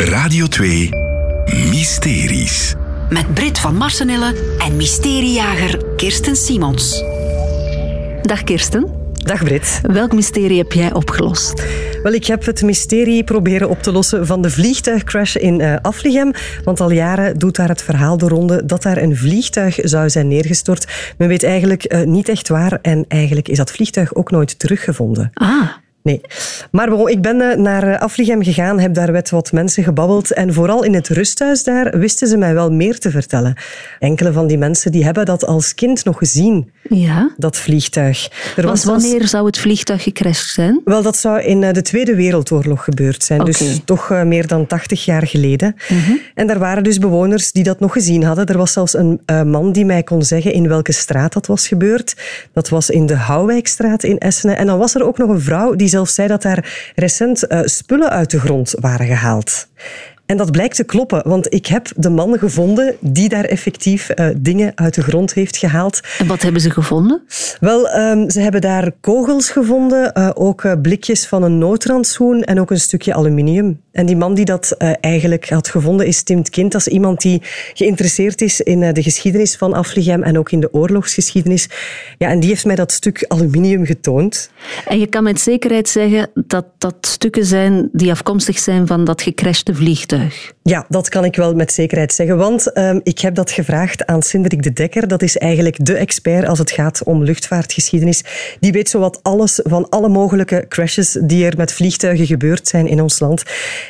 Radio 2 Mysteries. Met Brit van Marsenille en mysteriejager Kirsten Simons. Dag Kirsten. Dag Brit. Welk mysterie heb jij opgelost? Wel, ik heb het mysterie proberen op te lossen van de vliegtuigcrash in uh, Afligem. Want al jaren doet daar het verhaal de ronde dat daar een vliegtuig zou zijn neergestort. Men weet eigenlijk uh, niet echt waar en eigenlijk is dat vliegtuig ook nooit teruggevonden. Ah. Nee. Maar bon, ik ben eh, naar Afligem gegaan, heb daar met wat mensen gebabbeld. En vooral in het rusthuis daar wisten ze mij wel meer te vertellen. Enkele van die mensen die hebben dat als kind nog gezien, ja? dat vliegtuig. Er was wanneer zou het vliegtuig gecrashed zijn? Wel, dat zou in eh, de Tweede Wereldoorlog gebeurd zijn. Okay. Dus toch meer dan 80 jaar geleden. Mm -hmm. En daar waren dus bewoners die dat nog gezien hadden. Er was zelfs een man die mij kon zeggen in welke straat dat was gebeurd. Dat was in de Houwijkstraat in Essenen. En dan was er ook nog een vrouw die zelfs zei dat daar recent uh, spullen uit de grond waren gehaald. En dat blijkt te kloppen, want ik heb de man gevonden die daar effectief uh, dingen uit de grond heeft gehaald. En wat hebben ze gevonden? Wel, um, ze hebben daar kogels gevonden, uh, ook blikjes van een noodrandsoen en ook een stukje aluminium. En die man die dat eigenlijk had gevonden is Tim Kind. Dat is iemand die geïnteresseerd is in de geschiedenis van Afligem en ook in de oorlogsgeschiedenis. Ja, en die heeft mij dat stuk aluminium getoond. En je kan met zekerheid zeggen dat dat stukken zijn die afkomstig zijn van dat gecrashte vliegtuig. Ja, dat kan ik wel met zekerheid zeggen, want um, ik heb dat gevraagd aan Sinderik de Dekker. Dat is eigenlijk de expert als het gaat om luchtvaartgeschiedenis. Die weet zowat alles van alle mogelijke crashes die er met vliegtuigen gebeurd zijn in ons land.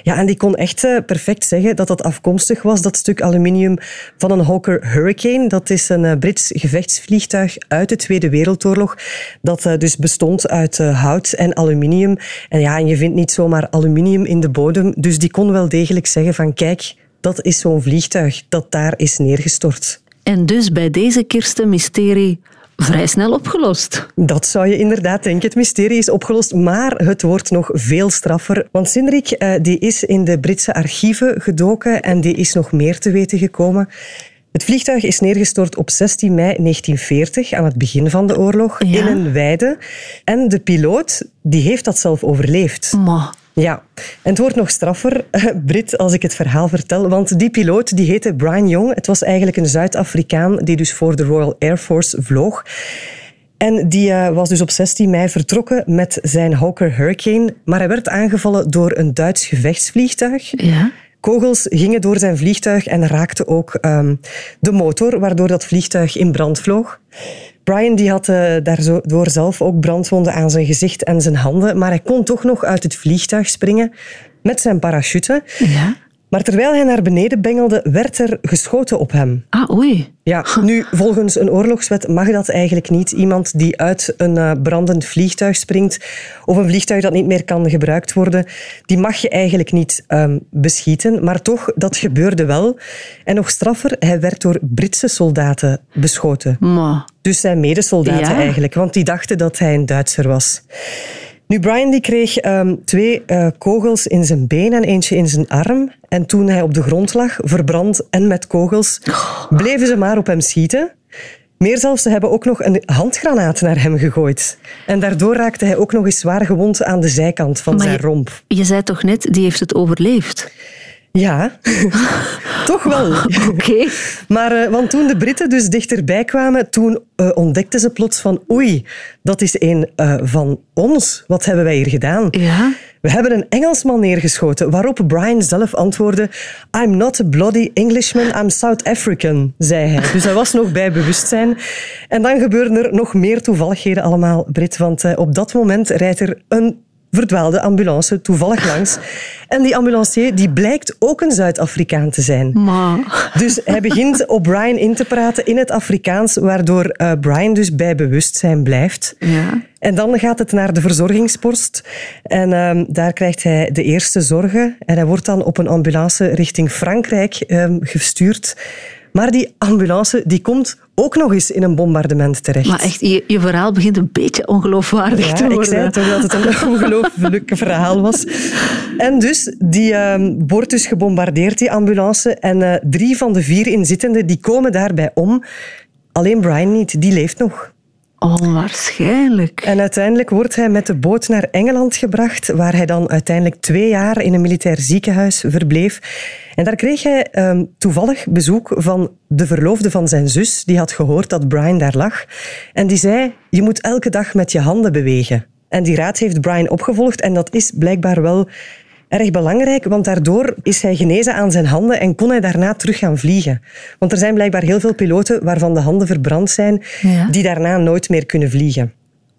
Ja, en die kon echt uh, perfect zeggen dat dat afkomstig was, dat stuk aluminium van een Hawker Hurricane. Dat is een uh, Brits gevechtsvliegtuig uit de Tweede Wereldoorlog. Dat uh, dus bestond uit hout en aluminium. En ja, en je vindt niet zomaar aluminium in de bodem. Dus die kon wel degelijk zeggen van kijk, dat is zo'n vliegtuig dat daar is neergestort. En dus bij deze Kirsten mysterie vrij snel opgelost. Dat zou je inderdaad denken. Het mysterie is opgelost, maar het wordt nog veel straffer. Want Sindrik uh, die is in de Britse archieven gedoken en die is nog meer te weten gekomen. Het vliegtuig is neergestort op 16 mei 1940, aan het begin van de oorlog, ja. in een weide. En de piloot die heeft dat zelf overleefd. Ma. Ja, en het wordt nog straffer, Brit, als ik het verhaal vertel. Want die piloot die heette Brian Young. Het was eigenlijk een Zuid-Afrikaan die dus voor de Royal Air Force vloog. En die uh, was dus op 16 mei vertrokken met zijn Hawker Hurricane. Maar hij werd aangevallen door een Duits gevechtsvliegtuig. Ja. Kogels gingen door zijn vliegtuig en raakten ook um, de motor, waardoor dat vliegtuig in brand vloog. Brian die had uh, daardoor zelf ook brandwonden aan zijn gezicht en zijn handen, maar hij kon toch nog uit het vliegtuig springen met zijn parachute. Ja. Maar terwijl hij naar beneden bengelde, werd er geschoten op hem. Ah, oei. Ja, nu, volgens een oorlogswet mag dat eigenlijk niet. Iemand die uit een uh, brandend vliegtuig springt, of een vliegtuig dat niet meer kan gebruikt worden, die mag je eigenlijk niet um, beschieten. Maar toch, dat gebeurde wel. En nog straffer, hij werd door Britse soldaten beschoten. Ma. Dus zijn medesoldaten Ja. eigenlijk, want die dachten dat hij een Duitser was. Nu, Brian die kreeg um, twee uh, kogels in zijn been en eentje in zijn arm. En toen hij op de grond lag, verbrand en met kogels, bleven ze maar op hem schieten. Meer zelfs, ze hebben ook nog een handgranaat naar hem gegooid. En daardoor raakte hij ook nog eens zwaar gewond aan de zijkant van Maar zijn je- romp. Je zei toch net, die heeft het overleefd? Ja, toch wel. Oké. Maar uh, want toen de Britten dus dichterbij kwamen, toen uh, ontdekten ze plots van oei, dat is een uh, van ons. Wat hebben wij hier gedaan? Ja. We hebben een Engelsman neergeschoten, waarop Brian zelf antwoordde I'm not a bloody Englishman, I'm South African, zei hij. Dus hij was nog bij bewustzijn. En dan gebeurden er nog meer toevalligheden allemaal, Brit, want op dat moment rijdt er een verdwaalde ambulance toevallig langs. En die ambulancier die blijkt ook een Zuid-Afrikaan te zijn. Maar... Dus hij begint op Brian in te praten in het Afrikaans, waardoor uh, Brian dus bij bewustzijn blijft. Ja. En dan gaat het naar de verzorgingspost. En um, daar krijgt hij de eerste zorgen. En hij wordt dan op een ambulance richting Frankrijk um, gestuurd. Maar die ambulance die komt ook nog eens in een bombardement terecht. Maar echt, je, je verhaal begint een beetje ongeloofwaardig ja, te worden. ik zei toch dat het een ongelooflijk verhaal was. En dus, die uh, wordt dus gebombardeerd, die ambulance. En uh, drie van de vier inzittenden die komen daarbij om. Alleen Brian niet, die leeft nog. Onwaarschijnlijk. En uiteindelijk wordt hij met de boot naar Engeland gebracht, waar hij dan uiteindelijk twee jaar in een militair ziekenhuis verbleef. En daar kreeg hij um, toevallig bezoek van de verloofde van zijn zus, die had gehoord dat Brian daar lag. En die zei, je moet elke dag met je handen bewegen. En die raad heeft Brian opgevolgd en dat is blijkbaar wel erg belangrijk, want daardoor is hij genezen aan zijn handen en kon hij daarna terug gaan vliegen. Want er zijn blijkbaar heel veel piloten waarvan de handen verbrand zijn, die daarna nooit meer kunnen vliegen.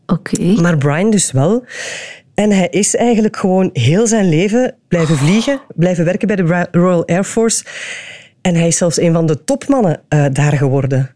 Oké. Maar Brian dus wel. En hij is eigenlijk gewoon heel zijn leven blijven vliegen, blijven werken bij de Royal Air Force. En hij is zelfs een van de topmannen uh, daar geworden.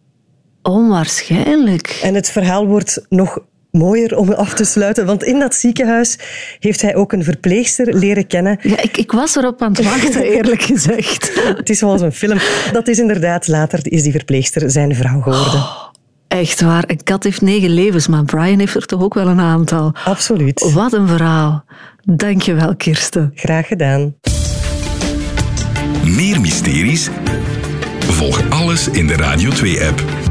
Onwaarschijnlijk. En het verhaal wordt nog mooier om af te sluiten. Want in dat ziekenhuis heeft hij ook een verpleegster leren kennen. Ja, ik, ik was erop aan het wachten, eerlijk gezegd. het is zoals een film. Dat is inderdaad later is die verpleegster zijn vrouw geworden. Oh, echt waar. Een kat heeft negen levens, maar Brian heeft er toch ook wel een aantal. Absoluut. Wat een verhaal. Dankjewel, Kirsten. Graag gedaan. Meer mysteries? Volg alles in de Radio 2-app.